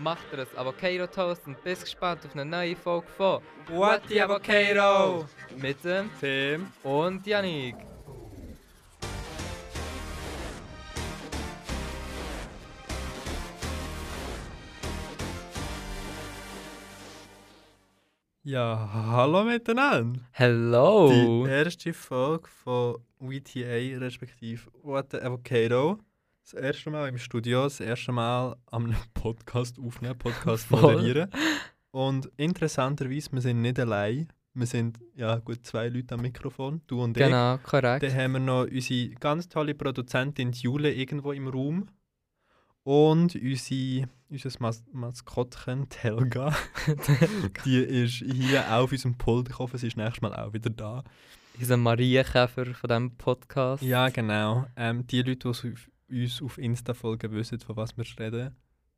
macht ihr ein Avocado-Toast und bist gespannt auf eine neue Folge von What the Avocado? mit dem Tim. und Yannick. Ja, hallo miteinander. Hello! Die erste Folge von WTA, respektive What the Avocado. Das erste Mal im Studio, das erste Mal am Podcast aufnehmen, Podcast Voll. moderieren. Und interessanterweise, wir sind nicht allein. Wir sind, ja gut, zwei Leute am Mikrofon, du und Genau, ich. korrekt. Dann haben wir noch unsere ganz tolle Produzentin Jule irgendwo im Raum. Und unsere, unser Mas Maskottchen, die Helga. Die ist hier auch auf unserem Pult. Ich hoffe, sie ist nächstes Mal auch wieder da. Unser Marienkäfer von diesem Podcast. Ja, genau. Ähm, die Leute, die uns auf, Insta folgen, wissen, von was wir reden.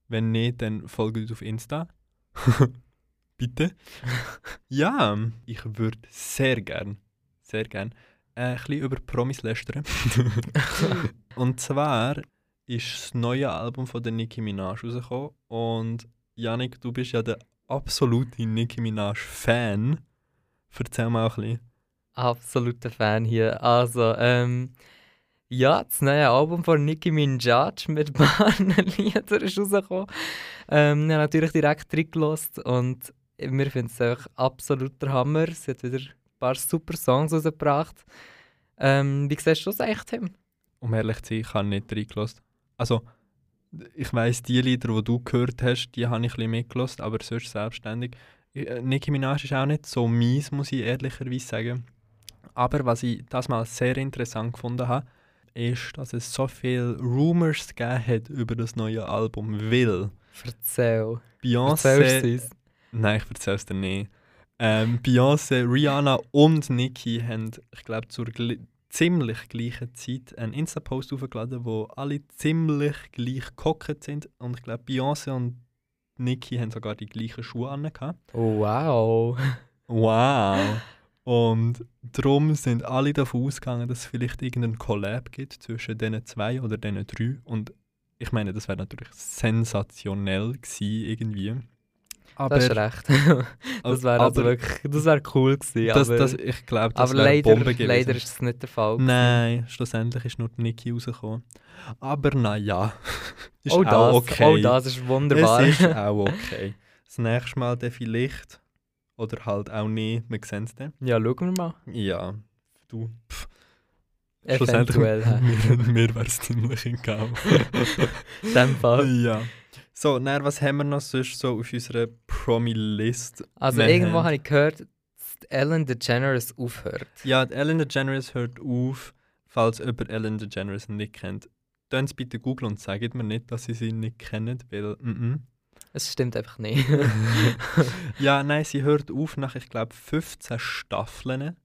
Wenn nicht, dann folgt uns auf Insta. Bitte. ja, ich würde sehr gern, sehr gern, äh, ein bisschen über Promis lästern. Und zwar ist das neue Album von der Nicki Minaj rausgekommen. Und Janik, du bist ja der absolute Nicki Minaj-Fan. Erzähl mal ein bisschen. Absoluter Fan hier. Also, ähm, ja, das neue Album von Nicki Minaj mit Liedern ist rausgekommen. Ähm, ich habe natürlich direkt reingelassen und wir finden es einfach absolut der Hammer. Sie hat wieder ein paar super Songs rausgebracht. Ähm, wie siehst du das eigentlich, Tim? Um ehrlich zu sein, ich habe nicht reingelassen. Also, ich weiss, die Lieder, die du gehört hast, die habe ich ein bisschen mitgelassen, aber sonst selbstständig. Äh, Nicki Minaj ist auch nicht so mies, muss ich ehrlicherweise sagen. Aber was ich das mal sehr interessant gefunden habe, ist, dass es so viele Rumors gegeben hat über das neue Album, weil Erzähl. Beyoncé... Nein, ich erzähle es dir nicht. Ähm, Beyoncé, Rihanna und Nicki haben, ich glaube, zur gl ziemlich gleichen Zeit einen Insta-Post aufgeladen, wo alle ziemlich gleich gehockt sind. Und ich glaube, Beyoncé und Nicki haben sogar die gleichen Schuhe an. Oh, wow. Wow! Und darum sind alle davon ausgegangen, dass es vielleicht irgendeinen Collab gibt zwischen diesen zwei oder diesen drei. Und ich meine, das wäre natürlich sensationell gewesen, irgendwie. Aber, Das ist recht. das wäre also wirklich, das wäre cool gewesen. das, aber das, ich glaube, das wäre leider, Bombe gewesen. leider ist es nicht der Fall. gewesen. Nein, schlussendlich ist nur Niki rausgekommen. Aber naja, ist oh, auch das, okay. oh, das ist wunderbar. Es ist auch okay. Das nächste Mal dann vielleicht. Oder halt auch nicht, wir sehen es dann. ja, schauen wir mal. Ja, du. Pff, Eventuell. hä? mir, mir wäre es ziemlich egal. In dem Fall. ja. So, dann, was haben wir noch sonst so auf unserer Promi-List? Also Wir irgendwo haben- habe ich gehört, dass Ellen DeGeneres aufhört. Ja, Ellen DeGeneres hört auf, falls jemand Ellen DeGeneres nicht kennt. Dann bitte googeln und sagt mir nicht, dass sie sie nicht kennen, weil. Mm Es stimmt einfach nicht. ja, nein, sie hört auf nach, ich glaube, 15 Staffeln.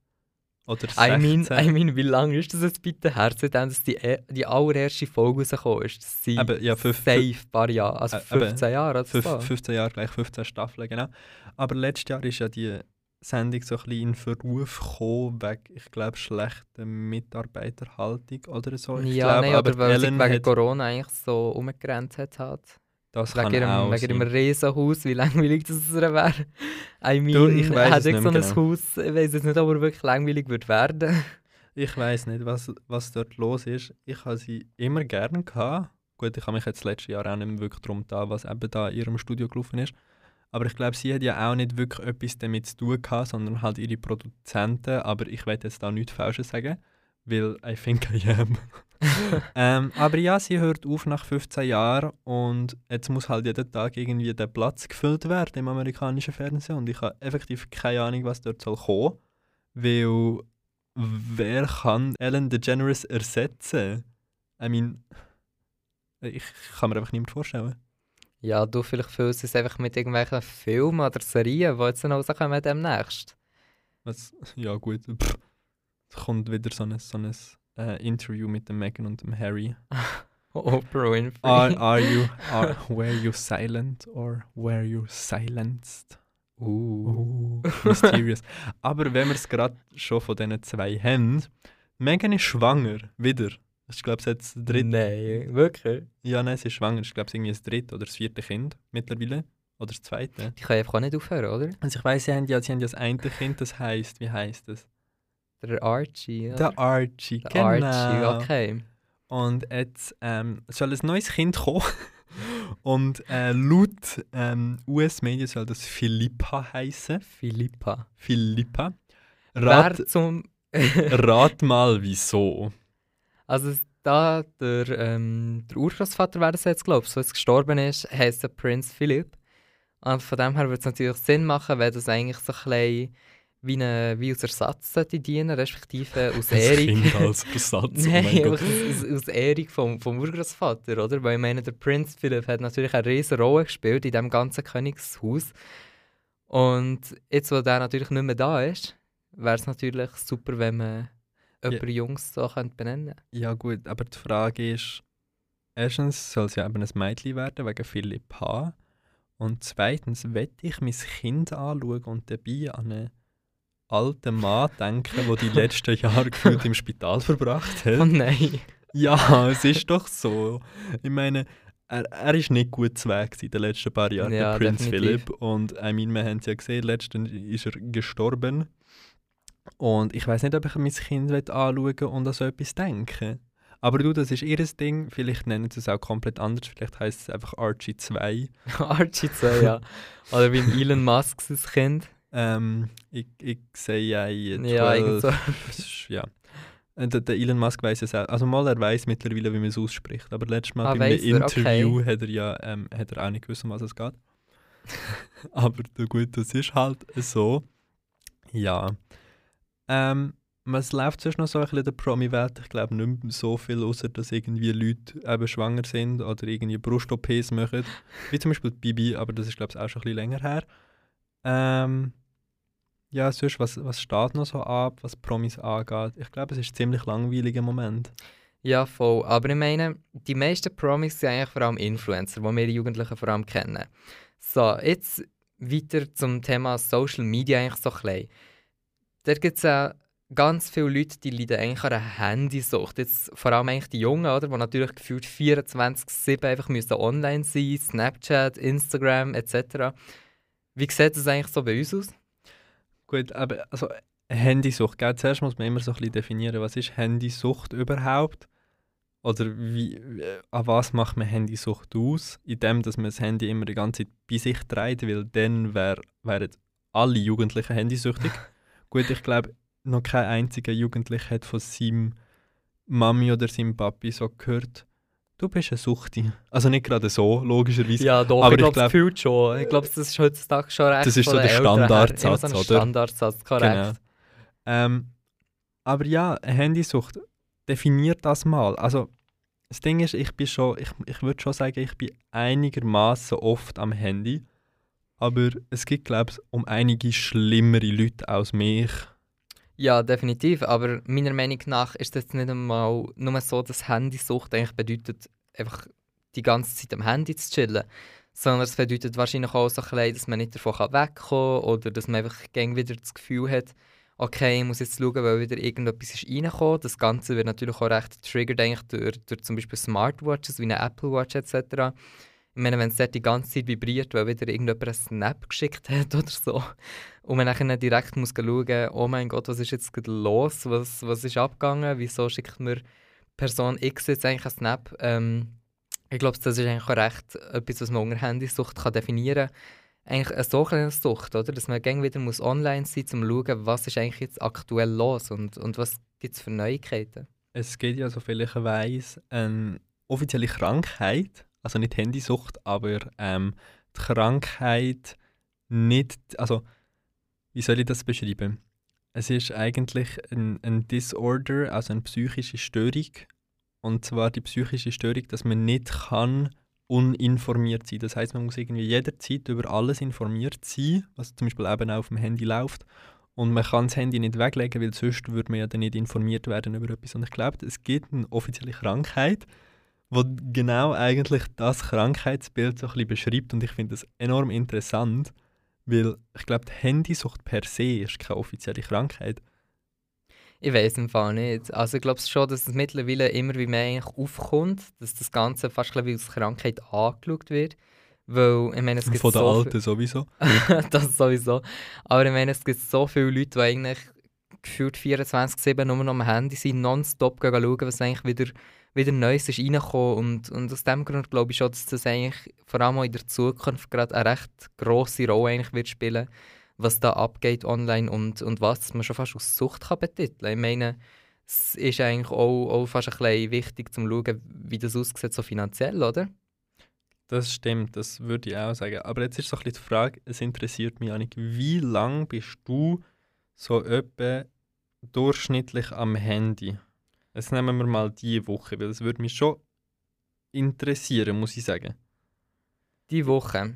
Oder 16. I mean, I mean, wie lange ist das jetzt bitte her, seitdem dass die, e- die allererste Folge rausgekommen ist? Das sind Eben, ja, fünf- safe paar Jahre, also Äh, eben. 15 Jahre oder Fünf- so. 15 Jahre gleich 15 Staffeln, genau. Aber letztes Jahr ist ja die Sendung so ein bisschen in Verruf gekommen, wegen, ich glaube, schlechter Mitarbeiterhaltung oder so. Ich ja, glaub, nein, aber weil sie Ellen wegen hat- Corona eigentlich so umgegrenzt hat. Das kann Wegen ihrem, auch wegen sein. Riesenhaus, wie langweilig das wäre. I mean, Du, ich weiss es ich so ein genau. Haus, ich weiß jetzt nicht, ob er wirklich langweilig wird werden. Ich weiß nicht, was, was dort los ist. Ich habe sie immer gerne gehabt. Gut, ich habe mich jetzt das letzte Jahr auch nicht mehr wirklich darum getan, was eben da in ihrem Studio gelaufen ist. Aber ich glaube, sie hat ja auch nicht wirklich etwas damit zu tun gehabt, sondern halt ihre Produzenten. Aber ich werde jetzt da nichts Falsches sagen, weil I think I am. ähm, aber ja, sie hört auf nach 15 Jahren und jetzt muss halt jeden Tag irgendwie der Platz gefüllt werden im amerikanischen Fernsehen. Und ich habe effektiv keine Ahnung, was dort soll kommen. Weil wer kann Ellen DeGeneres ersetzen? I mean, ich kann mir einfach niemand vorstellen. Ja, du, vielleicht fühlst es einfach mit irgendwelchen Filmen oder Serien, die jetzt noch rauskommen demnächst. Was, ja gut, pff, kommt wieder so ein, so ein äh, Interview mit dem Meghan und dem Harry. Oprah Winfrey. Are, are you, are, were you silent or were you silenced? Uh. Mysterious. Aber wenn wir es gerade schon von diesen zwei haben, Megan ist schwanger, wieder. Ich glaube, es ist jetzt das dritte. Nein, wirklich? Ja, nein, sie ist schwanger. Ich glaube, es ist irgendwie das dritte oder das vierte Kind mittlerweile. Oder das zweite. Die können einfach auch nicht aufhören, oder? Also ich weiß, sie haben ja, sie haben ja das eine Kind, das heißt, wie heißt das? Der Archie. oder? Der Archie, Der genau. Archie, okay. Und jetzt ähm, soll ein neues Kind kommen. Und äh, laut ähm, US-Medien soll das Philippa heißen. Philippa. Philippa. Rat, Wer zum. rat mal, wieso. Also, da der, ähm, der Urgroßvater wäre das jetzt, glaube ich, so jetzt gestorben ist, heisst der Prinz Philipp. Und von dem her würde es natürlich Sinn machen, wenn das eigentlich so ein bisschen wie, eine, wie als Ersatz sollte dienen, respektive aus Das Ehrung. Kind als Ersatz. oh Nein, mein einfach Gott. aus, aus, Ehrung vom, vom Urgroßvater, oder? Weil ich meine, der Prinz Philipp hat natürlich eine riesige Rolle gespielt in diesem ganzen Königshaus. Und jetzt, wo der natürlich nicht mehr da ist, wäre es natürlich super, wenn man Ja. jemanden Jungs so könnte benennen Ja gut, aber die Frage ist, erstens soll es ja eben ein Mädchen werden, wegen Philipp H. Und zweitens, will ich mein Kind anschauen und dabei an einen alten Mann denken, der die letzten Jahre gefühlt im Spital verbracht Oh hat? nein. Ja, es ist doch so. Ich meine, er, er ist nicht gut zu Weg in den letzten paar Jahren, Ja, der Prinz. Philipp. Und ich meine, wir haben es ja gesehen, letztens ist er gestorben. Und ich weiß nicht, ob ich mein Kind anschauen und an so etwas denken. Aber du, das ist ihr Ding. Vielleicht nennen sie es auch komplett anders. Vielleicht heißt es einfach Archie 2. Archie 2, ja. Oder wie ein Elon Musk sein Kind. Ähm, ich, ich sehe ja in Ja, irgend 12. so. Ja. Äh, Der, Elon Musk weiß es auch. Also mal, er weiß mittlerweile, wie man es ausspricht. Aber letztes Mal Ah, bei einem weiss er, okay. Interview hat er ja ähm, hat er auch nicht gewusst, um was es geht. Aber gut, das ist halt so. Ja. Ähm, was läuft sonst noch so ein bisschen in der Promi-Welt? Ich glaube nicht mehr so viel, außer dass irgendwie Leute eben schwanger sind oder irgendwie Brust-OPs machen. Wie zum Beispiel Bibi, aber das ist glaube ich auch schon ein bisschen länger her. Ähm, ja, sonst, was, was steht noch so ab, was Promis angeht? Ich glaube, es ist ziemlich langweilig im Moment. Ja, voll. Aber ich meine, die meisten Promis sind eigentlich vor allem Influencer, die wir Jugendlichen vor allem kennen. So, jetzt weiter zum Thema Social Media eigentlich so klein. Da gibt es ja ganz viele Leute, die leiden eigentlich an einer Handysucht. Jetzt vor allem eigentlich die Jungen, oder? Die natürlich gefühlt 24-7 einfach müssen online sein Snapchat, Instagram etc. Wie sieht das eigentlich so bei uns aus? Gut, aber also Handysucht, gell? zuerst muss man immer so ein bisschen definieren, was ist Handysucht überhaupt? Oder wie, an was macht man Handysucht aus? Indem, dass man das Handy immer die ganze Zeit bei sich trägt, weil dann wär, wären alle Jugendlichen handysüchtig. Gut, ich glaube, noch kein einziger Jugendlicher hat von seinem Mami oder seinem Papi so gehört, du bist eine Suchti. Also nicht gerade so, logischerweise. Ja, doch, Aber ich glaube, glaub- fühlt schon. Ich glaube, das ist heutzutage schon recht Das ist so der. Standardsatz, so oder? Standardsatz, korrekt. Genau. Ähm, aber ja, Handysucht, definiert das mal. Also, das Ding ist, ich bin schon, ich, ich würde schon sagen, ich bin einigermaßen oft am Handy. Aber es gibt, glaube ich, um einige schlimmere Leute als mich. Ja, definitiv. Aber meiner Meinung nach ist es nicht einmal nur so, dass Handysucht eigentlich bedeutet, einfach die ganze Zeit am Handy zu chillen. Sondern es bedeutet wahrscheinlich auch so ein bisschen, dass man nicht davon wegkommen kann oder dass man einfach wieder das Gefühl hat, okay, ich muss jetzt schauen, weil wieder irgendetwas ist reingekommen. Das Ganze wird natürlich auch recht getriggert eigentlich durch, durch zum Beispiel Smartwatches wie eine Apple Watch etc. Ich meine, wenn es dort die ganze Zeit vibriert, weil wieder irgendjemand einen Snap geschickt hat oder so, und man dann direkt muss schauen, oh mein Gott, was ist jetzt los, was, was ist abgegangen, wieso schickt mir Person X jetzt eigentlich einen Snap. Ähm, ich glaube, das ist eigentlich auch recht etwas, was man unter Handysucht kann definieren kann. Eigentlich eine so kleine Sucht, oder? dass man gäng wieder muss online sein muss, um zu schauen, was ist eigentlich jetzt aktuell los und, und was gibt es für Neuigkeiten. Es gibt ja, soviel ich weiß, eine offizielle Krankheit, also nicht Handysucht, aber ähm, die Krankheit nicht, also wie soll ich das beschreiben? Es ist eigentlich ein, ein Disorder, also eine psychische Störung. Und zwar die psychische Störung, dass man nicht kann uninformiert sein. Das heißt, man muss irgendwie jederzeit über alles informiert sein, was zum Beispiel eben auch auf dem Handy läuft. Und man kann das Handy nicht weglegen, weil sonst würde man ja dann nicht informiert werden über etwas. Und ich glaube, es gibt eine offizielle Krankheit, wo genau eigentlich das Krankheitsbild so ein bisschen beschreibt. Und ich finde das enorm interessant, weil ich glaube, die Handysucht per se ist keine offizielle Krankheit. Ich weiß im Fall nicht. Also ich glaube schon, dass es mittlerweile immer wie mehr eigentlich aufkommt, dass das Ganze fast wie als Krankheit angeschaut wird. Weil, ich meine, es gibt Von den so Alten sowieso. das sowieso. Aber ich meine, es gibt so viele Leute, die eigentlich gefühlt 24-7 nur noch am Handy sind, nonstop schauen, was eigentlich wieder, wieder Neues ist reingekommen. Und, und aus dem Grund glaube ich schon, dass das eigentlich vor allem auch in der Zukunft gerade eine recht grosse Rolle eigentlich wird spielen was da abgeht online und, und was man schon fast als Sucht kann betiteln Ich meine, es ist eigentlich auch, auch fast ein bisschen wichtig, zu schauen, wie das aussieht, so finanziell, oder? Das stimmt, das würde ich auch sagen. Aber jetzt ist so ein bisschen die Frage, es interessiert mich eigentlich, wie lange bist du so etwa durchschnittlich am Handy? Jetzt nehmen wir mal die Woche, weil es würde mich schon interessieren, muss ich sagen. Die Woche.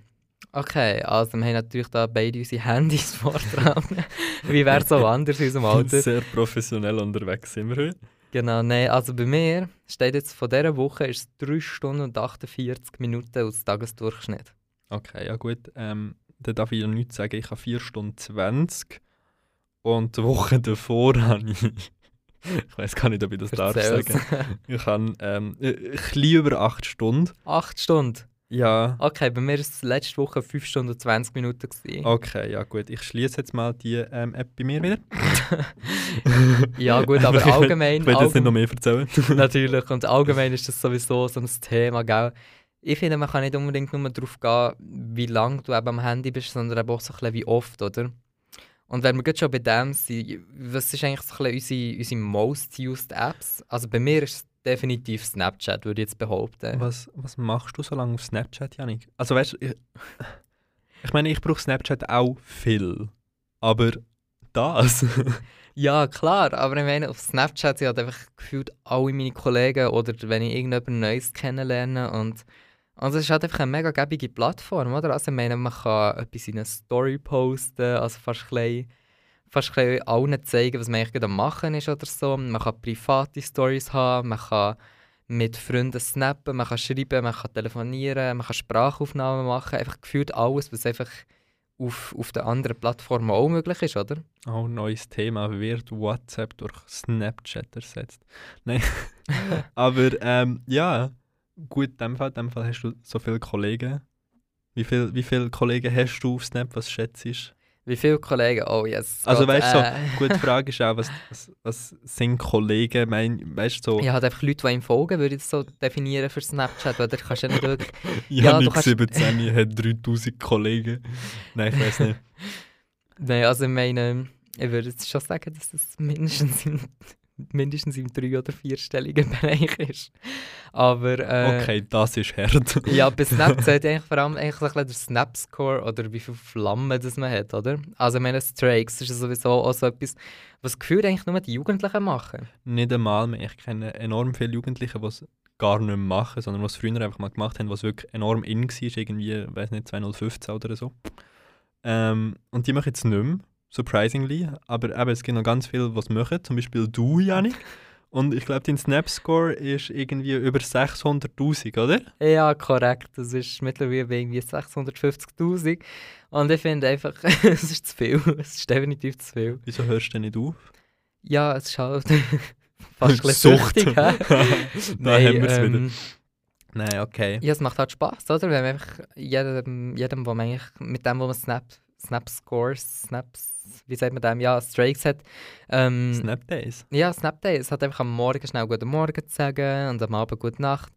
Okay, also wir haben natürlich da beide unsere Handys vortragen. Wie wäre es auch anders in unserem Alter? Sehr professionell unterwegs sind wir heute. Genau, nein, also bei mir steht jetzt von dieser Woche ist es 3 Stunden und 48 Minuten als Tagesdurchschnitt. Okay, ja gut. Ähm, dann darf ich ja nichts sagen. Ich habe 4 Stunden 20 und die Woche davor habe ich... ich weiß gar nicht, ob ich das darf sagen. Ich habe ähm, ein bisschen über 8 Stunden. 8 Stunden? Ja. Okay, bei mir war es letzte Woche 5 Stunden und 20 Minuten. Gewesen. Okay, ja gut. Ich schließe jetzt mal die ähm, App bei mir wieder. Ja gut, aber Ich will- allgemein... Ich will jetzt nicht noch mehr erzählen. natürlich, und allgemein ist das sowieso so ein Thema, gell? Ich finde, man kann nicht unbedingt nur darauf gehen, wie lange du eben am Handy bist, sondern eben auch so ein bisschen wie oft, oder? Und wenn wir gerade schon bei dem sind, was ist eigentlich so ein unsere, unsere most used Apps? Also bei mir ist es definitiv Snapchat, würde ich jetzt behaupten. Was, was machst du so lange auf Snapchat, Janik? Also weißt du, ich, ich meine, ich brauche Snapchat auch viel. Aber das. Ja, klar, aber ich meine, auf Snapchat sind halt einfach gefühlt alle meine Kollegen oder wenn ich irgendjemand Neues kennenlerne und, und es ist halt einfach eine mega gäbige Plattform, oder? Also ich meine, man kann etwas in eine Story posten, also fast ein bisschen, fast ein allen zeigen, was man eigentlich am machen ist oder so. Man kann private Stories haben, man kann mit Freunden snappen, man kann schreiben, man kann telefonieren, man kann Sprachaufnahmen machen, einfach gefühlt alles, was einfach auf, auf den anderen Plattformen auch möglich ist, oder? Oh, neues Thema. Wird WhatsApp durch Snapchat ersetzt? Nein. Aber ähm, ja, gut, in dem Fall, in dem Fall hast du so viele Kollegen. Wie viele wie viel Kollegen hast du auf Snap? Was schätzt du? Wie viele Kollegen? Oh yes. Also weißt du, so, äh, gut, die Frage ist auch, was, was, was sind Kollegen? Mein, weißt du, so, Ja, halt einfach Leute, die ihm folgen, würde ich das so definieren für Snapchat, weil da kannst du ja nicht wirklich... ja, du kannst- 17 hat 3000 Kollegen. Nein, ich weiß nicht. Nein, also ich meine, ich würde jetzt schon sagen, dass das mindestens im, mindestens im drei- oder vierstelligen Bereich ist. Aber... Äh, Okay, das ist hart. Ja, bei Snap zählt eigentlich vor allem eigentlich so der Snap-Score oder wie viele Flammen das man hat, oder? Also ich meine, Strikes ist sowieso auch so etwas, was gefühlt eigentlich nur die Jugendlichen machen. nicht einmal mehr. Ich kenne enorm viele Jugendliche, die es gar nicht mehr machen, sondern was früher einfach mal gemacht haben, was wirklich enorm in war, irgendwie, weiß nicht, 2015 oder so. Ähm, und die machen jetzt nicht mehr, surprisingly. Aber eben, es gibt noch ganz viele, die es machen, zum Beispiel du, Janik. Und ich glaube, dein Snap-Score ist irgendwie über 600'000, oder? Ja, korrekt. Das ist mittlerweile irgendwie 650'000. Und ich finde einfach, es ist zu viel. Es ist definitiv zu viel. Wieso hörst du denn nicht auf? Ja, es ist halt fast ein süchtig. hä? da Nein, haben wir es wieder. ähm, Nein, okay. Ja, es macht halt Spaß, oder? Wenn man einfach jedem, jedem wo man eigentlich, mit dem, wo man Snap, Snap Scores, Snaps, wie sagt man dem, ja, Strikes hat, ähm, Snap Days. ja, Snap Day, es hat einfach am Morgen schnell Guten Morgen zu sagen und am Abend Gute Nacht.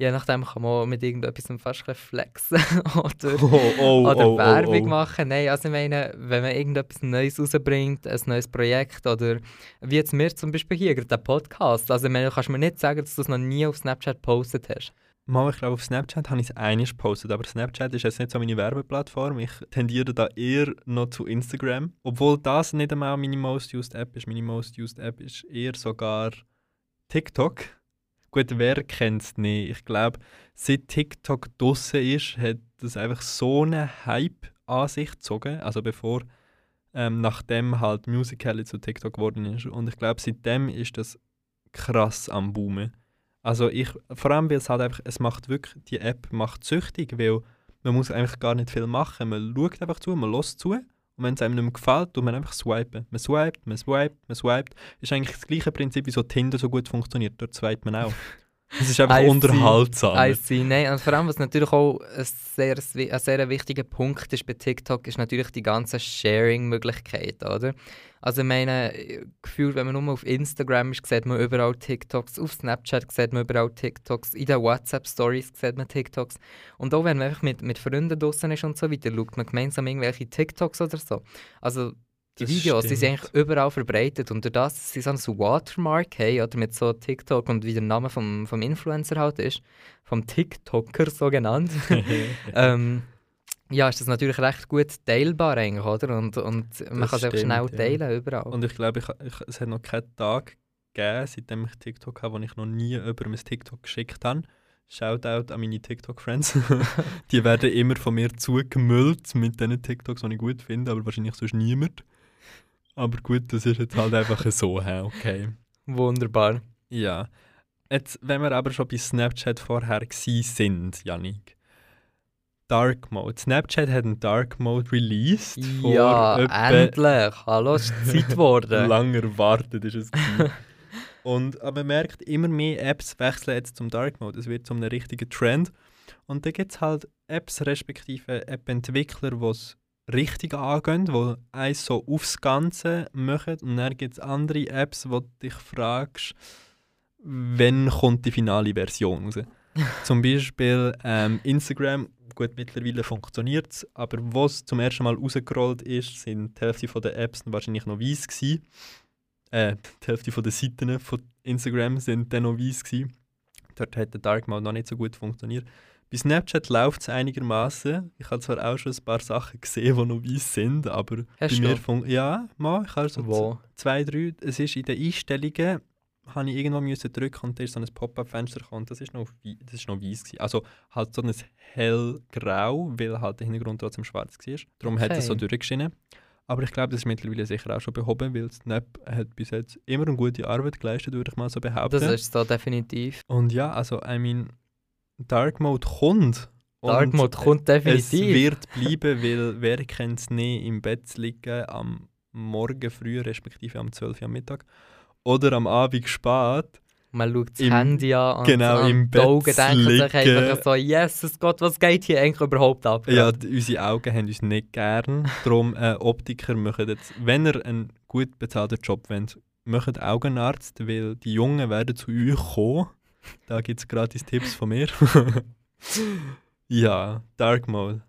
Je nachdem kann man mit irgendetwas fast flexen oder, Oh, oh, oder oh, Werbung oh, oh. machen. Nein, also ich meine, wenn man irgendetwas Neues rausbringt, ein neues Projekt oder wie jetzt mir zum Beispiel hier, gerade der Podcast. Also ich meine, du kannst mir nicht sagen, dass du es noch nie auf Snapchat gepostet hast. Mal, ich glaube, auf Snapchat habe ich es einmal gepostet, aber Snapchat ist jetzt nicht so meine Werbeplattform. Ich tendiere da eher noch zu Instagram. Obwohl das nicht einmal meine most used App ist. Meine most used App ist eher sogar TikTok. Gut, wer kennt es nicht? Ich glaube, seit TikTok draussen ist, hat das einfach so einen Hype an sich gezogen. Also bevor, ähm, nachdem halt Musical.ly zu TikTok geworden ist. Und ich glaube, seitdem ist das krass am Boomen. Also ich, vor allem weil es halt einfach, es macht wirklich, die App macht süchtig, weil man muss eigentlich gar nicht viel machen. Man schaut einfach zu, man lässt zu und wenn es einem nicht mehr gefällt, tut man einfach swipen. Man swipet, man swipet, man swipet. Ist eigentlich das gleiche Prinzip, wie so Tinder so gut funktioniert. Dort swipet man auch. Es ist einfach I unterhaltsam. See. Nein, und vor allem, was natürlich auch ein sehr, ein sehr wichtiger Punkt ist bei TikTok, ist natürlich die ganzen Sharing-Möglichkeiten, oder? Also ich meine, gefühlt, wenn man nur auf Instagram ist, sieht man überall TikToks, auf Snapchat sieht man überall TikToks, in den WhatsApp-Stories sieht man TikToks. Und auch wenn man einfach mit, mit Freunden draußen ist und so weiter, schaut man gemeinsam irgendwelche TikToks oder so. Also die Das Videos, die sind eigentlich überall verbreitet und durch das, dass sie so ein Watermark haben, oder mit so TikTok und wie der Name vom, vom Influencer halt ist, vom TikToker so genannt, ähm, ja, ist das natürlich recht gut teilbar eigentlich, oder? Und, und man Das kann es stimmt, schnell ja. teilen, überall. Und ich glaube, ich, ich, es hat noch keinen Tag gegeben, seitdem ich TikTok habe, wo ich noch nie über mein TikTok geschickt habe. Shoutout an meine TikTok-Friends. die werden immer von mir zugemüllt mit den TikToks, die ich gut finde, aber wahrscheinlich sonst niemand. Aber gut, das ist jetzt halt einfach so, okay. Wunderbar. Ja. Jetzt, wenn wir aber schon bei Snapchat vorher sind, Janik. Dark Mode. Snapchat hat einen Dark Mode released. Ja, endlich. Hallo, es ist Zeit geworden. lang erwartet ist es. Und aber man merkt, immer mehr Apps wechseln jetzt zum Dark Mode. Es wird zu einem richtigen Trend. Und da gibt es halt Apps, respektive App-Entwickler, die es richtig angehen, die eins so aufs Ganze machen. Und dann gibt es andere Apps, wo du dich fragst, wann kommt die finale Version raus. Zum Beispiel ähm, Instagram, gut, mittlerweile funktioniert es, aber was zum ersten Mal rausgerollt ist, sind die Hälfte der Apps wahrscheinlich noch weiß gewesen. Äh, die Hälfte der Seiten von Instagram sind dann noch weiß gewesen. Dort hat der Dark Mode noch nicht so gut funktioniert. Bei Snapchat läuft es einigermaßen. Ich habe zwar auch schon ein paar Sachen gesehen, die noch weiß sind, aber Hast bei mir fun- Ja, mal, ich habe so Wo? zwei, drei. Es ist in den Einstellungen, habe ich irgendwo müssen drücken und da ist so ein Pop-up-Fenster gekommen. und Das ist noch, wei- das ist noch weiß gewesen. Also halt so ein hellgrau, weil halt der Hintergrund trotzdem schwarz war. Darum hat es so Okay. durchgeschienen. Aber ich glaube, das ist mittlerweile sicher auch schon behoben, weil Snap hat bis jetzt immer eine gute Arbeit geleistet, würde ich mal so behaupten. Das ist so definitiv. und ja, also, I mean, Dark Mode kommt. Dark Mode kommt es definitiv. wird bleiben, weil wer kennt es nicht, im Bett zu liegen am Morgen früh, respektive am 12 Uhr am Mittag oder am Abend spät. Man schaut das Im- Handy an und, genau, und im die Augen denken sich einfach so, Jesus Gott, was geht hier eigentlich überhaupt ab? Ja, unsere Augen haben uns nicht gern. Darum, äh, Optiker machen jetzt, wenn ihr einen gut bezahlten Job wollt, macht Augenarzt, weil die Jungen werden zu euch kommen. Da gibt es gratis Tipps von mir. ja, Dark Mode.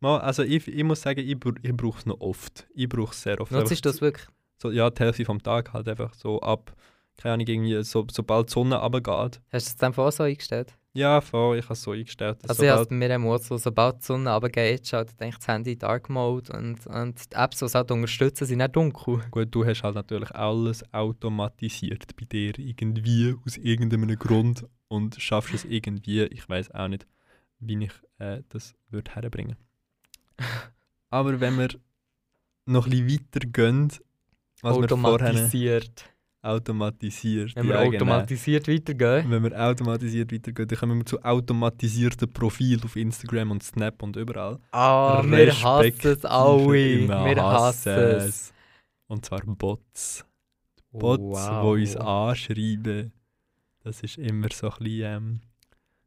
Mal, also ich, ich muss sagen, ich, ich brauche es noch oft. Ich brauche es sehr oft. Nutzt du das wirklich? So, ja, die Hälfte vom Tag halt einfach so ab, keine Ahnung, irgendwie, so, sobald die Sonne runtergeht. Hast du es dann vorher so eingestellt? Ja, voll, ich habe es so eingestellt. dass Also ich habe es auch so, sobald die Sonne runtergeht, schaltet eigentlich das Handy in Dark Mode und, und die Apps, die es halt unterstützen, sind nicht dunkel. Gut, du hast halt natürlich alles automatisiert bei dir irgendwie aus irgendeinem Grund und schaffst es irgendwie. Ich weiß auch nicht, wie ich äh, das würde herbringen. Aber wenn wir noch ein bisschen weiter gehen, was wir vorher automatisiert. Automatisiert. Wenn wir ja, genau. automatisiert weitergehen. Wenn wir automatisiert weitergehen, dann kommen wir zu automatisierten Profilen auf Instagram und Snap und überall. Ah, wir hassen es alle. Wir hassen es. Und zwar Bots. Bots, Wow. die uns anschreiben. Das ist immer so ein bisschen ähm,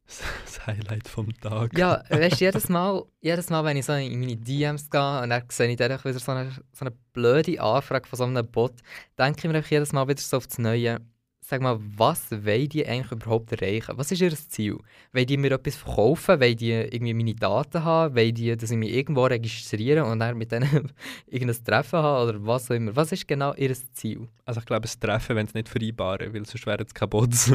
das Highlight vom Tag. Ja, weißt du, jedes Mal, jedes Mal, wenn ich so in meine DMs gehe und dann sehe ich dann wieder so eine, so eine blöde Anfrage von so einem Bot, denke ich mir einfach jedes Mal wieder so auf das Neue, sag mal, was wollen die eigentlich überhaupt erreichen? Was ist ihr Ziel? Wollen die mir etwas verkaufen? Wollen die irgendwie meine Daten haben? Wollen die, dass ich mich irgendwo registriere und dann mit denen irgendein Treffen habe oder was auch immer? Was ist genau ihr Ziel? Also ich glaube, es treffen, wenn es nicht vereinbaren, weil sonst wären es Bots.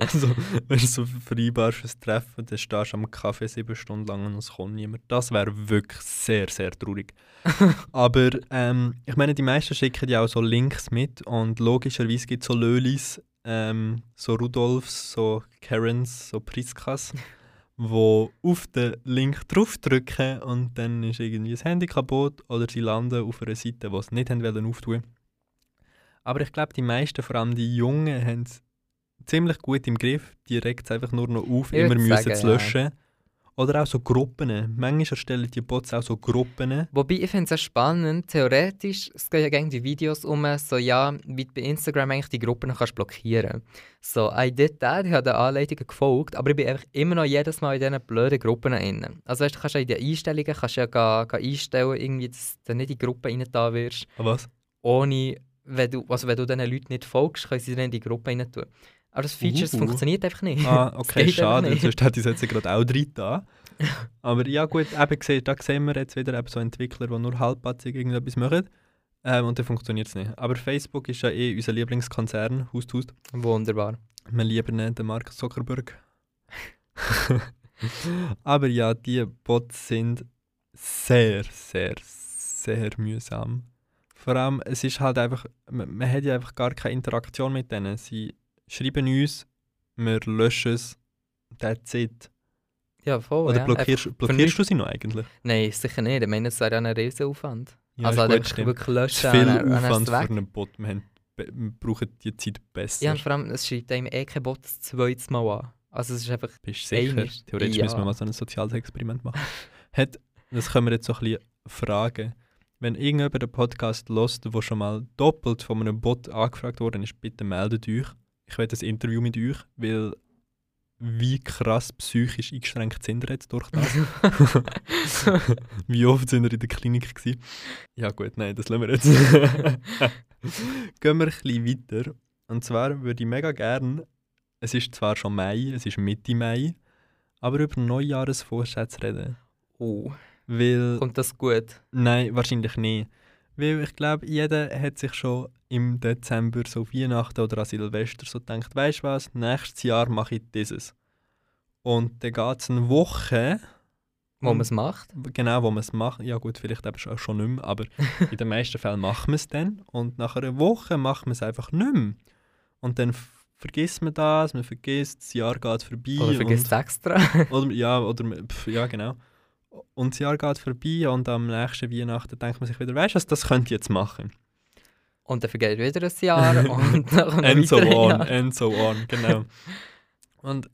also, wenn du so vereinbarst fürs Treffen, dann stehst du am Kaffee sieben Stunden lang und es kommt niemand. Das wäre wirklich sehr, sehr traurig. Aber ähm, ich meine, die meisten schicken ja auch so Links mit und logischerweise gibt es so Lölis, ähm, so Rudolfs, so Karens, so Priskas, wo auf den Link draufdrücken und dann ist irgendwie das Handy kaputt oder sie landen auf einer Seite, die sie nicht haben wollen auftun. Aber ich glaube, die meisten, vor allem die Jungen, haben es ziemlich gut im Griff. Die regt es einfach nur noch auf, Ich immer müssen sagen, zu ja. Oder auch so Gruppen. Manchmal erstellen die Bots auch so Gruppen. Wobei, ich finde es auch spannend, theoretisch, es gehen ja gerne die Videos um, so ja, wie bei Instagram eigentlich die Gruppen kannst blockieren So, I did that, ich habe den Anleitungen gefolgt, aber ich bin einfach immer noch jedes Mal in diesen blöden Gruppen drin. Also weißt, du kannst ja in den Einstellungen kannst ja ga, ga einstellen, irgendwie, dass du nicht in die Gruppe rein da wirst, Was? ohne, wenn du, also wenn du diesen Leuten nicht folgst, können sie dann in die Gruppe rein tun. Aber das Feature das funktioniert einfach nicht. Ah, okay, schade. nicht. Sonst hätte ich es jetzt gerade auch drin da. Aber ja gut, eben da sehen wir jetzt wieder eben so Entwickler, die nur halbpatzig irgendetwas machen. Ähm, und dann funktioniert es nicht. Aber Facebook ist ja eh unser Lieblingskonzern, Hust, Hust. Wunderbar. Wir lieben ihn, den Mark Zuckerberg. Aber ja, die Bots sind sehr, sehr, sehr mühsam. Vor allem, es ist halt einfach, man, man hat ja einfach gar keine Interaktion mit denen. Sie schreiben uns, wir löschen es, that's it. Ja, voll. Oder ja. blockierst, Einfach blockierst du sie noch eigentlich? Nein, sicher nicht. Ich meine, das wäre ja ein riesen Aufwand. Ja, also halt gut, wirklich Es löschen. ist viel ist Aufwand es für einen Bot. Wir, haben, wir brauchen die Zeit besser. Ja, und vor allem, es schreibt einem eh kein Bot das zweites Mal an. Also es ist einfach... Bist du sicher? Einmal. Theoretisch Ja. müssen wir mal so ein soziales Experiment machen. Hat, das können wir jetzt so ein bisschen fragen. Wenn irgendjemand den Podcast hört, der schon mal doppelt von einem Bot angefragt worden ist, bitte meldet euch. Ich will ein Interview mit euch, weil wie krass psychisch eingeschränkt sind ihr jetzt durch das? wie oft sind ihr in der Klinik gewesen? Ja gut, nein, das lassen wir jetzt. Gehen wir ein bisschen weiter. Und zwar würde ich mega gerne es ist zwar schon Mai, es ist Mitte Mai, aber über Neujahresvorsätze reden. Oh, Weil, kommt das gut? nein, wahrscheinlich nicht. Weil ich glaube, jeder hat sich schon im Dezember so Weihnachten oder an Silvester so gedacht, weißt du was, nächstes Jahr mache ich dieses. Und dann geht es eine Woche, Wo man es macht? Genau, wo man es macht. Ja gut, vielleicht eben schon, schon nicht mehr, aber in den meisten Fällen machen wir es dann. Und nach einer Woche machen wir es einfach nicht mehr. Und dann vergisst man das, man vergisst, das Jahr geht vorbei. Oder vergisst es extra? oder, ja, oder, pf, ja, genau. Und das Jahr geht vorbei und am nächsten Weihnachten denkt man sich wieder, weißt du das könnt ihr jetzt machen. Und dann vergeht wieder ein Jahr und dann And so on, Jahr. and so on, genau. und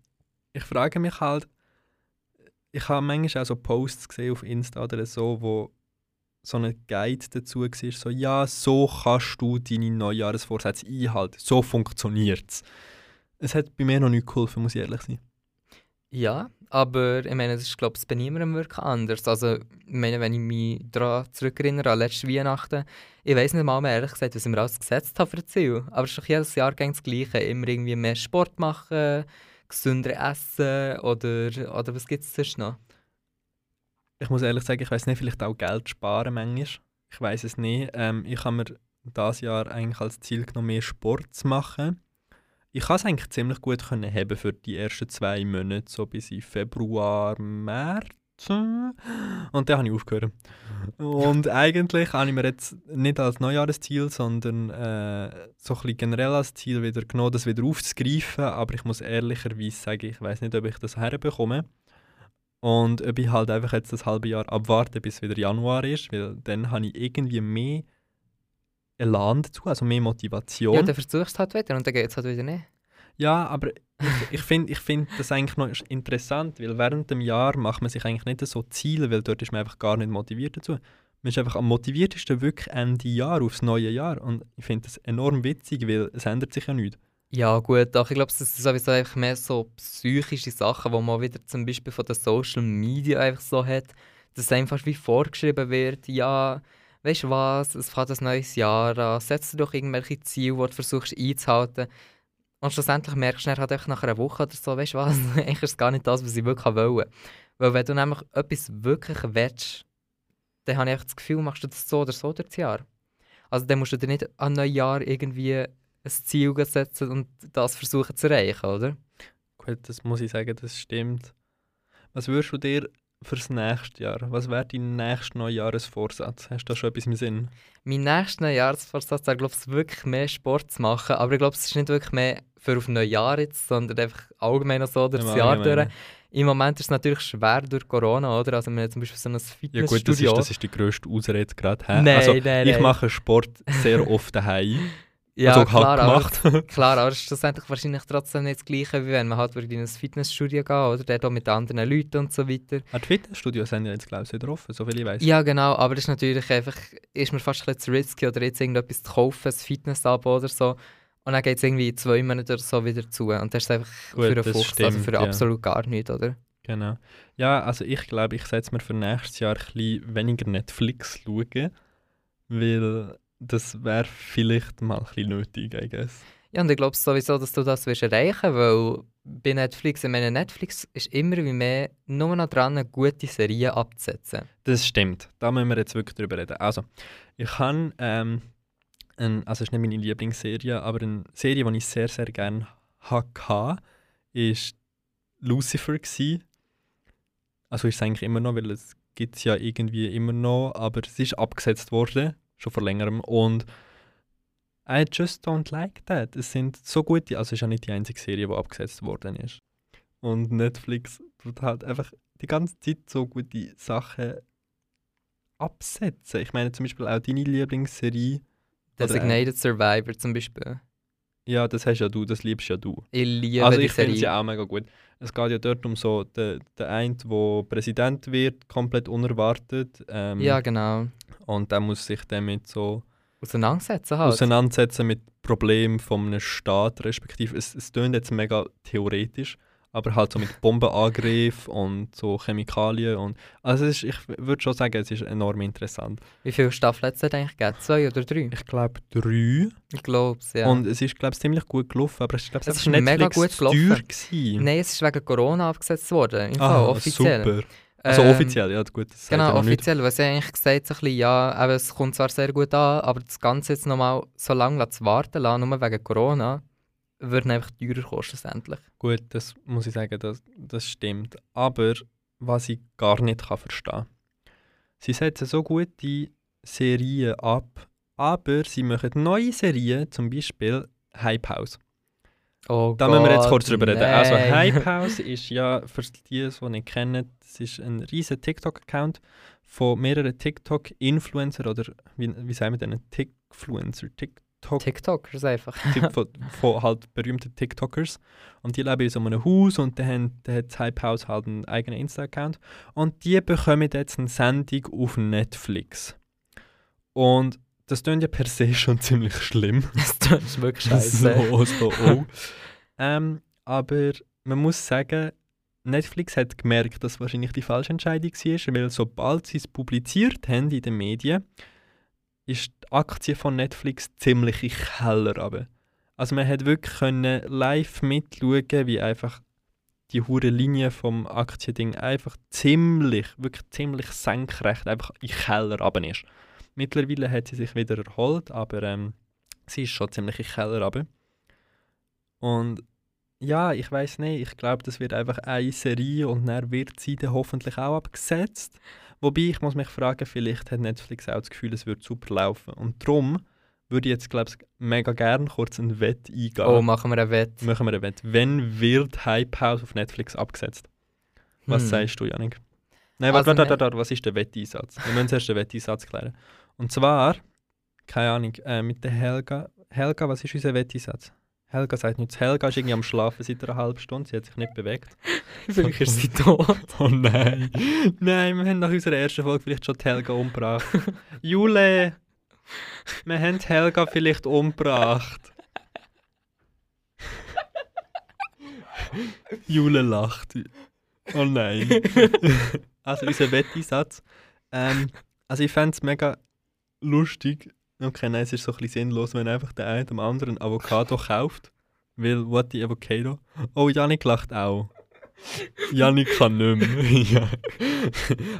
ich frage mich halt, ich habe manchmal auch so Posts gesehen auf Insta oder so, wo so ein Guide dazu war, so ja, so kannst du deine Neujahresvorsätze einhalten, so funktioniert es. Es hat bei mir noch nicht geholfen, muss ich ehrlich sein. Ja, aber ich meine, das ist glaube ich bei niemandem wirklich anders. Also, ich meine, wenn ich mich daran zurückerinnere, an letzte Weihnachten, ich weiß nicht mal mehr ehrlich gesagt, was ich mir alles gesetzt habe für Ziel. Aber es ist doch jedes Jahr das Gleiche. Immer irgendwie mehr Sport machen, gesünder essen oder, oder was gibt es sonst noch? Ich muss ehrlich sagen, ich weiß nicht, vielleicht auch Geld sparen manchmal. Ich weiß es nicht. Ähm, ich habe mir dieses Jahr eigentlich als Ziel genommen, mehr Sport zu machen. Ich kann es eigentlich ziemlich gut können haben für die ersten zwei Monate, so bis in Februar, März. Und dann habe ich aufgehört. Und eigentlich habe ich mir jetzt nicht als Neujahresziel, sondern äh, so ein bisschen generell als Ziel wieder genommen, das wieder aufzugreifen. Aber ich muss ehrlicherweise sagen, ich weiß nicht, ob ich das herbekomme. Und ob ich halt einfach jetzt das halbe Jahr abwarte, bis wieder Januar ist, weil dann habe ich irgendwie mehr Elan dazu, also mehr Motivation. Ja, dann versuchst du es halt wieder und dann geht es halt wieder nicht. Ja, aber ich, ich finde ich find das eigentlich noch interessant, weil während dem Jahr macht man sich eigentlich nicht so Ziele, weil dort ist man einfach gar nicht motiviert dazu. Man ist einfach am motiviertesten wirklich Ende Jahr, aufs neue Jahr. Und ich finde das enorm witzig, weil es ändert sich ja nichts. Ja gut, doch, ich glaube, das sind sowieso einfach mehr so psychische Sachen, die man wieder zum Beispiel von den Social Media einfach so hat, dass einfach wie vorgeschrieben wird, ja, weißt du was, es fängt ein neues Jahr an, setz dir doch irgendwelche Ziele, die du versuchst einzuhalten. Und schlussendlich merkst du dann halt nach einer Woche oder so, weißt du was, eigentlich ist es gar nicht das, was ich wirklich wollte. Weil wenn du nämlich etwas wirklich willst, dann habe ich das Gefühl, machst du das so oder so durch das Jahr. Also dann musst du dir nicht an Neujahr irgendwie ein Ziel setzen und das versuchen zu erreichen, oder? Gut, das muss ich sagen, das stimmt. Was würdest du dir fürs nächste Jahr, was wäre dein nächster Neujahresvorsatz? Hast du da schon etwas im Sinn? Mein nächster Jahresvorsatz wäre, glaube ich, wirklich mehr Sport zu machen. Aber ich glaube, es ist nicht wirklich mehr für auf Neujahr jetzt, sondern einfach allgemein so durch das Jahr durch. Im Moment ist es natürlich schwer durch Corona, oder? Also wir haben zum Beispiel so ein Ja gut, das Fitnessstudio. ist, das ist die grösste Ausrede gerade. Nein, also, nein, ich nein. mache Sport sehr oft daheim. Ja, also klar, halt aber, klar, aber es ist schlussendlich wahrscheinlich trotzdem nicht das Gleiche, wie wenn man halt in ein Fitnessstudio geht oder dort auch mit anderen Leuten und so weiter. Ah, die Fitnessstudios sind ja jetzt, glaube ich, wieder offen, soviel ich weiß. Ja, genau, aber das ist natürlich einfach, ist mir fast ein bisschen zu risky oder jetzt irgendetwas zu kaufen, ein Fitness-Abo oder so. Und dann geht es irgendwie in zwei Monaten oder so wieder zu. Und das ist einfach Gut, für einen Fuchs, also stimmt, für ja. absolut gar nichts, oder? Genau. Ja, also ich glaube, ich setze mir für nächstes Jahr ein bisschen weniger Netflix schauen, weil das wäre vielleicht mal ein bisschen nötig, I guess. Ja, und ich glaube sowieso, dass du das wirst erreichen weil bei Netflix, ich meine, Netflix ist immer wie mehr nur noch dran, gute Serien abzusetzen. Das stimmt. Da müssen wir jetzt wirklich drüber reden. Also, ich habe, ähm, ein, also es ist nicht meine Lieblingsserie, aber eine Serie, die ich sehr, sehr gerne hatte, war Lucifer. Gewesen. Also ist es eigentlich immer noch, weil es gibt es ja irgendwie immer noch, aber es ist abgesetzt worden, schon vor längerem. Und I just don't like that. Es sind so gute, also es ist ja nicht die einzige Serie, die abgesetzt worden ist. Und Netflix tut halt einfach die ganze Zeit so gute Sachen absetzen. Ich meine zum Beispiel auch deine Lieblingsserie. Oder, äh, Designated Survivor zum Beispiel. Ja, das hast ja du, das liebst ja du. Ich liebe also die ich finde Serie. sie auch mega gut. Es geht ja dort um so den, den einen, der Präsident wird, komplett unerwartet. Ähm, Ja, genau. Und der muss sich damit so Auseinandersetzen halt. auseinandersetzen mit Problemen von einem Staat, respektive es, es klingt jetzt mega theoretisch, aber halt so mit Bombenangriff und so Chemikalien und also ist, ich würde schon sagen, es ist enorm interessant. Wie viele Staffeln hat es eigentlich gegeben? Zwei oder drei? Ich glaube drei Ich glaube es, ja. und es ist glaube ich ziemlich gut gelaufen, aber es ist glaube Es mega gut teuer gelaufen. gewesen. Nein, es ist wegen Corona abgesetzt worden. Im Fall, ah, offiziell. super. Also Ähm, offiziell, ja gut. Das Genau, offiziell. Was ich eigentlich gesagt so ein bisschen, ja, eben, es kommt zwar sehr gut an, aber das Ganze jetzt nochmal so lange zu warten lassen, nur wegen Corona, würde einfach teurer kosten schlussendlich. Gut, das muss ich sagen, das, das stimmt. Aber was ich gar nicht kann verstehen sie setzen so gute Serien ab, aber sie machen neue Serien, zum Beispiel Hype House. Oh Da müssen wir jetzt Gott, kurz drüber reden. Also. Hype House ist ja, für die, die es nicht kennen, das ist ein riesiger TikTok-Account von mehreren TikTok-Influencer oder wie, wie sagen wir denn? Tikfluencer, TikTok TikTokers einfach. Typ von, von halt berühmten TikTokers. Und die leben in so einem Haus und haben- dann hat das Hype House halt einen eigenen Insta-Account. Und die bekommen jetzt eine Sendung auf Netflix. Und das klingt ja per se schon ziemlich schlimm. das ist wirklich scheiße. so, so, oh. ähm, aber man muss sagen, Netflix hat gemerkt, dass wahrscheinlich die falsche Entscheidung war, weil sobald sie es publiziert haben in den Medien, ist die Aktie von Netflix ziemlich in Keller runter. Also man hat wirklich können live mitschauen, wie einfach die hure Linie vom Aktiending einfach ziemlich, wirklich ziemlich senkrecht einfach in Keller runter ist. Mittlerweile hat sie sich wieder erholt, aber ähm, sie ist schon ziemlich in Keller runter. Und ja, ich weiß nicht, ich glaube, das wird einfach eine Serie und dann wird sie dann hoffentlich auch abgesetzt. Wobei, ich muss mich fragen, vielleicht hat Netflix auch das Gefühl, es wird super laufen. Und darum würde ich jetzt, glaube ich, mega gerne kurz ein Wett eingehen. Oh, machen wir einen Wett. Machen wir ein Wett. Wenn wird Hype House auf Netflix abgesetzt? Was Hm. sagst du, Janik? Nein, Also warte, warte, ne- warte, warte, was ist der Wetteinsatz? Wir müssen zuerst den Wetteinsatz klären. Und zwar, keine Ahnung, äh, mit der Helga. Helga, was ist unser Wetteinsatz? Helga sagt nichts. Helga ist irgendwie am Schlafen seit einer halben Stunde, sie hat sich nicht bewegt. Vielleicht ist sie tot. Oh nein. nein, wir haben nach unserer ersten Folge vielleicht schon die Helga umgebracht. Jule, wir haben die Helga vielleicht umgebracht. Jule lacht. Oh nein. also unser Wetteinsatz. Ähm, also ich fände es mega lustig. Okay, nein, es ist so ein bisschen sinnlos, wenn einfach der eine dem anderen Avocado kauft. Weil, what the Avocado? Oh, Janik lacht auch. Janik kann nicht mehr. ja.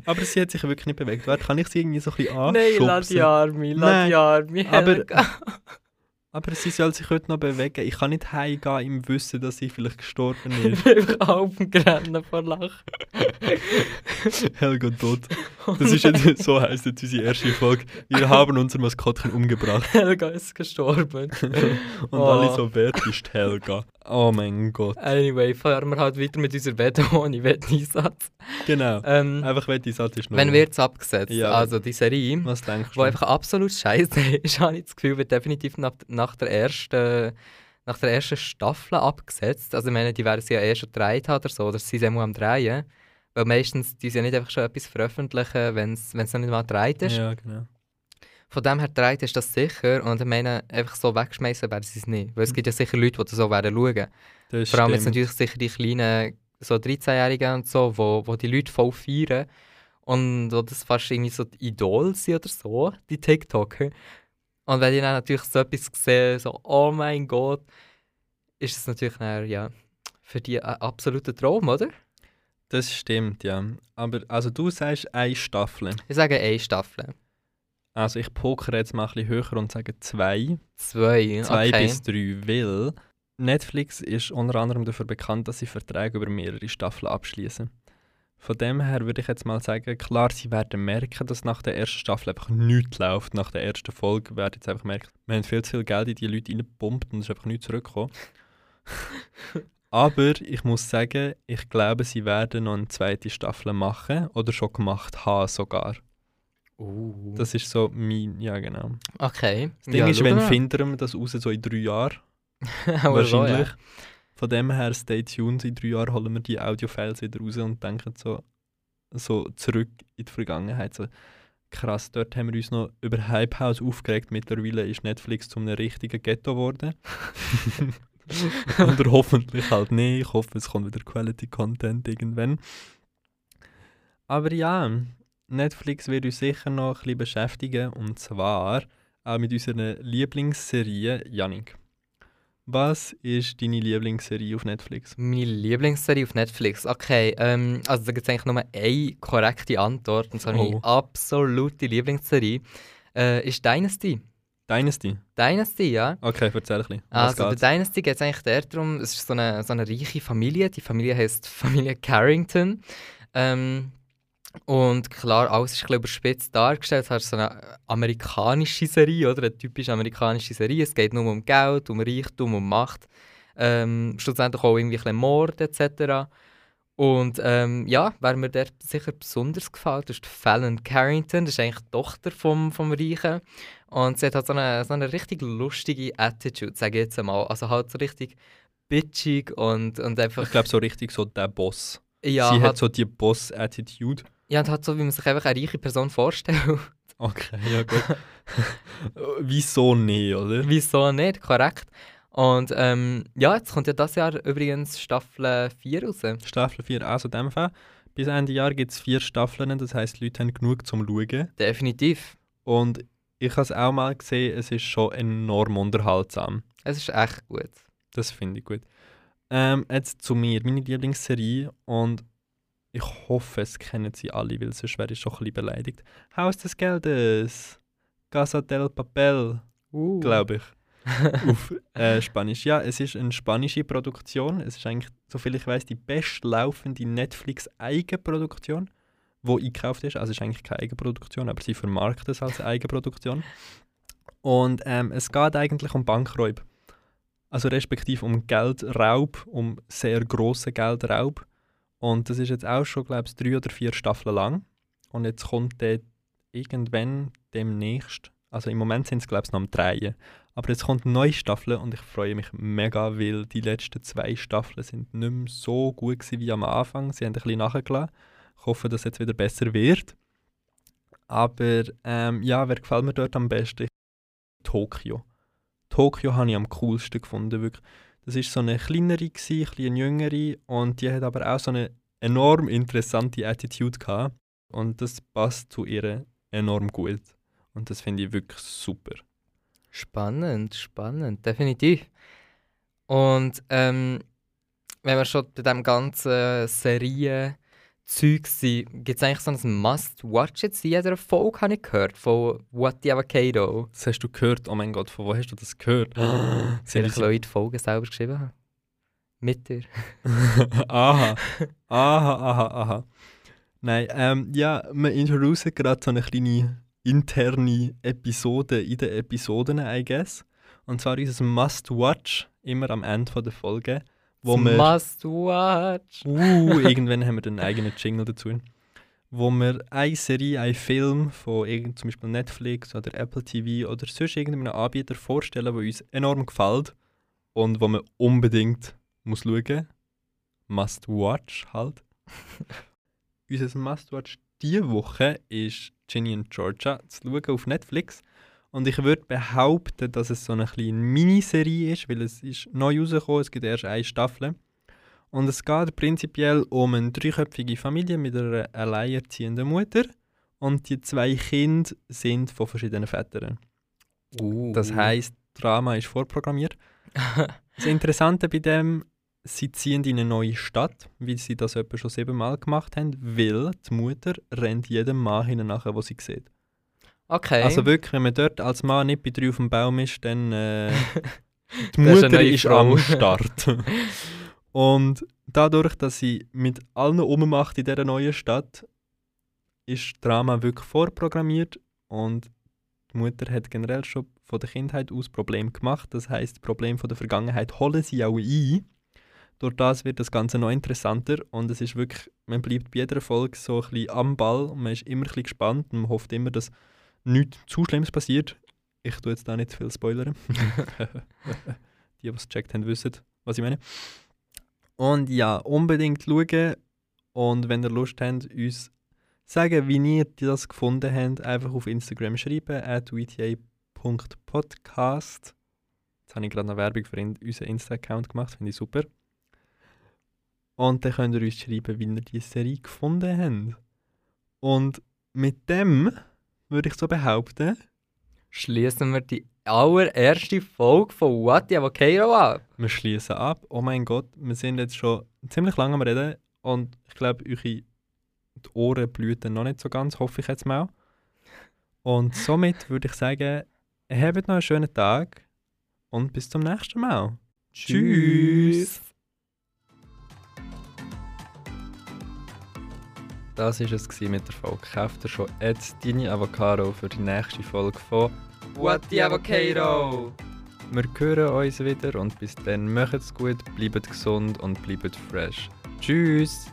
Aber sie hat sich wirklich nicht bewegt. Warte, kann ich sie irgendwie so ein bisschen Nein, anschubsen? lass die Arme, lass Nein, die Arme. aber-. Aber sie soll sich heute noch bewegen. Ich kann nicht heimgehen im Wissen, dass sie vielleicht gestorben Ich ist. bin einfach auf dem Grennen vor Lachen. Helga tot. Das ist jetzt, so heisst jetzt unsere erste Folge. Wir haben unser Maskottchen umgebracht. Helga ist gestorben. Und Oh. alle so, wer ist Helga? Oh mein Gott. Anyway, fahren wir halt weiter mit unserer Wette ohne Wetteinsatz. Genau. Ähm, Einfach wenn die Satz ist nur. wenn wird es abgesetzt? Ja. Also die Serie, Was denkst du? einfach absolut scheiße ist, habe ich das Gefühl, wird definitiv nach, nach, der ersten, nach der ersten Staffel abgesetzt. Also ich meine, die werden sie ja eh schon gedreht haben oder so, oder sie sind am Drehen. Weil meistens, die sie ja nicht einfach schon etwas veröffentlichen, wenn es noch nicht mal gedreht ist. Ja, genau. Von dem her gedreht ist das sicher. Und ich meine, einfach so wegschmeißen werden sie es nicht. Weil es gibt ja sicher Leute, die das so werden schauen. Das Vor allem jetzt natürlich sicher die kleinen, so 13-Jährigen und so, wo, wo die Leute voll feiern. Und wo das fast irgendwie so die Idol sind oder so, die TikToker. Und wenn die dann natürlich so etwas sehen, so, oh mein Gott, ist es natürlich dann, ja, für die ein absoluter Traum, oder? Das stimmt, ja. Aber also du sagst eine Staffel. Ich sage eine Staffel. Also ich pokere jetzt mal ein bisschen höher und sage zwei. Zwei, Zwei okay. bis drei, weil Netflix ist unter anderem dafür bekannt, dass sie Verträge über mehrere Staffeln abschließen. Von dem her würde ich jetzt mal sagen, klar, sie werden merken, dass nach der ersten Staffel einfach nichts läuft. Nach der ersten Folge werden jetzt einfach merken, wir haben viel zu viel Geld in die Leute reingepumpt und es ist einfach nichts zurückgekommen. Aber ich muss sagen, ich glaube, sie werden noch eine zweite Staffel machen oder schon gemacht haben sogar. Uh. Das ist so mein, ja genau. okay. Das Ding ja, ist, wenn finden wir das raus so in drei Jahren, so, wahrscheinlich. ja. Von dem her, stay tuned, in drei Jahren holen wir die Audiofiles wieder raus und denken so, so zurück in die Vergangenheit. So, krass, dort haben wir uns noch über Hype House aufgeregt. Mittlerweile ist Netflix zu einem richtigen Ghetto geworden. Oder hoffentlich halt nicht. Ich hoffe, es kommt wieder Quality Content irgendwann. Aber ja, Netflix wird uns sicher noch ein bisschen beschäftigen und zwar auch mit unserer Lieblingsserie Yannick. Was ist deine Lieblingsserie auf Netflix? Meine Lieblingsserie auf Netflix. Okay, ähm, also da gibt es eigentlich nur eine korrekte Antwort. Und zwar Oh. meine absolute Lieblingsserie äh, ist Dynasty. Dynasty? Dynasty, ja. Okay, erzähl ein bisschen. Was Also bei geht's? Dynasty geht es eigentlich darum, es ist so eine, so eine reiche Familie. Die Familie heißt Familie Carrington. Ähm, und klar, alles ist ein überspitzt dargestellt. Es ist so eine amerikanische Serie, oder? Eine typisch amerikanische Serie. Es geht nur um Geld, um Reichtum, um Macht. Ähm, schlussendlich auch irgendwie ein Mord etc. Und ähm, ja, wer mir dort sicher besonders gefällt, ist Fallon Carrington. Das ist eigentlich die Tochter vom, vom Reichen. Und sie hat halt so eine, so eine richtig lustige Attitude, sage ich jetzt einmal. Also halt so richtig bitchig und, und einfach... Ich glaube, so richtig so der Boss. ja, Sie halt, hat so die Boss-Attitude. Ja, und halt so, wie man sich einfach eine reiche Person vorstellt. Okay, ja gut. Wieso nicht, oder? Wieso nicht? Korrekt. Und ähm, ja, jetzt kommt ja das Jahr übrigens Staffel 4 raus. Staffel 4, also in dem Fall. Bis Ende Jahr gibt es vier Staffeln, das heisst, die Leute haben genug zum Schauen. Definitiv. Und ich habe es auch mal gesehen, es ist schon enorm unterhaltsam. Es ist echt gut. Das finde ich gut. Ähm, jetzt zu mir, meine Lieblingsserie und ich hoffe, es kennen sie alle, weil sonst wäre ich schon ein bisschen beleidigt. Haus des Geldes, Casa del Papel, Uh. glaube ich. Auf äh, Spanisch. Ja, es ist eine spanische Produktion. Es ist eigentlich, soviel ich weiß, die bestlaufende Netflix-Eigenproduktion, die eingekauft ist. Also es ist eigentlich keine Eigenproduktion, aber sie vermarkten es als Eigenproduktion. Und ähm, es geht eigentlich um Bankräub. Also respektive um Geldraub, um sehr grossen Geldraub. Und das ist jetzt auch schon, glaube ich, drei oder vier Staffeln lang. Und jetzt kommt der irgendwann demnächst, also im Moment sind es, glaube ich, noch am Drehen. Aber jetzt kommt eine neue Staffel und ich freue mich mega, weil die letzten zwei Staffeln sind nicht mehr so gut gewesen wie am Anfang. Sie haben ein bisschen nachgelassen. Ich hoffe, dass es jetzt wieder besser wird. Aber ähm, ja, wer gefällt mir dort am besten? Tokio. Tokio habe ich am coolsten gefunden, wirklich. Das ist so eine kleinere, gewesen, ein bisschen jüngere und die hat aber auch so eine enorm interessante Attitude gehabt. Und das passt zu ihr enorm gut. Und das finde ich wirklich super. Spannend, spannend, definitiv. Und ähm, wenn wir schon bei diesem ganzen Serien-Zeug sind, gibt es eigentlich so ein Must-Watch jetzt in jeder Folge, habe ich gehört, von What the Avocado. Das hast du gehört? Oh mein Gott, von wo hast du das gehört? Sind Vielleicht, weil ich die Folge selber geschrieben habe. Mit dir. aha, aha, aha, aha. Nein, ähm, ja, wir introducen gerade so eine kleine interne Episode in den Episoden, I guess. Und zwar unser Must-Watch, immer am Ende der Folge. Wo wir, Must watch. uh, irgendwann haben wir den eigenen Jingle dazu. Wo wir eine Serie, einen Film von irgend, zum Beispiel Netflix oder Apple TV oder sonst irgendeinem Anbieter vorstellen, der uns enorm gefällt und wo man unbedingt muss schauen Must-Watch halt. Unser Must-Watch diese Woche ist Ginny and Georgia zu schauen auf Netflix. Und ich würde behaupten, dass es so eine kleine Miniserie ist, weil es ist neu rausgekommen, es gibt erst eine Staffel. Und es geht prinzipiell um eine dreiköpfige Familie mit einer alleinerziehenden Mutter. Und die zwei Kinder sind von verschiedenen Vätern. Uh. Das heisst, Drama ist vorprogrammiert. Das Interessante bei dem, sie ziehen in eine neue Stadt, wie sie das etwa schon siebenmal gemacht haben, weil die Mutter rennt jedem Mann hinten nachher, wo sie sieht. Okay. Also wirklich, wenn man dort als Mann nicht bei drei auf dem Baum ist, dann äh, die ist Mutter ist Frau. am Start. Und dadurch, dass sie mit allen ummacht in dieser neuen Stadt, ist das Drama wirklich vorprogrammiert und die Mutter hat generell schon von der Kindheit aus Probleme gemacht. Das heißt, Probleme von der Vergangenheit holen sie auch ein. Durch das wird das Ganze noch interessanter und es ist wirklich, man bleibt bei jeder Folge so ein bisschen am Ball und man ist immer ein bisschen gespannt und man hofft immer, dass nichts zu Schlimmes passiert. Ich tue jetzt da nicht zu viel spoilern. die, die es gecheckt haben, wissen, was ich meine. Und ja, unbedingt schauen und wenn ihr Lust habt, uns sagen, wie ihr das gefunden habt, einfach auf Instagram schreiben, at wta.podcast. Jetzt habe ich gerade noch Werbung für unseren Insta-Account gemacht, finde ich super. Und dann könnt ihr uns schreiben, wie ihr die Serie gefunden habt. Und mit dem würde ich so behaupten, Schließen wir die allererste Folge von What the Avocado ab. wir schließen ab. Oh mein Gott, wir sind jetzt schon ziemlich lange am Reden und ich glaube, eure die Ohren blühen noch nicht so ganz, hoffe ich jetzt mal. Und somit würde ich sagen, habt noch einen schönen Tag und bis zum nächsten Mal. Tschüss. Das war es mit der Folge. Kauft schon jetzt deine Avocado für die nächste Folge von What the Avocado. Wir hören uns wieder und bis dann macht's gut, bleibt gesund und bleibt fresh. Tschüss!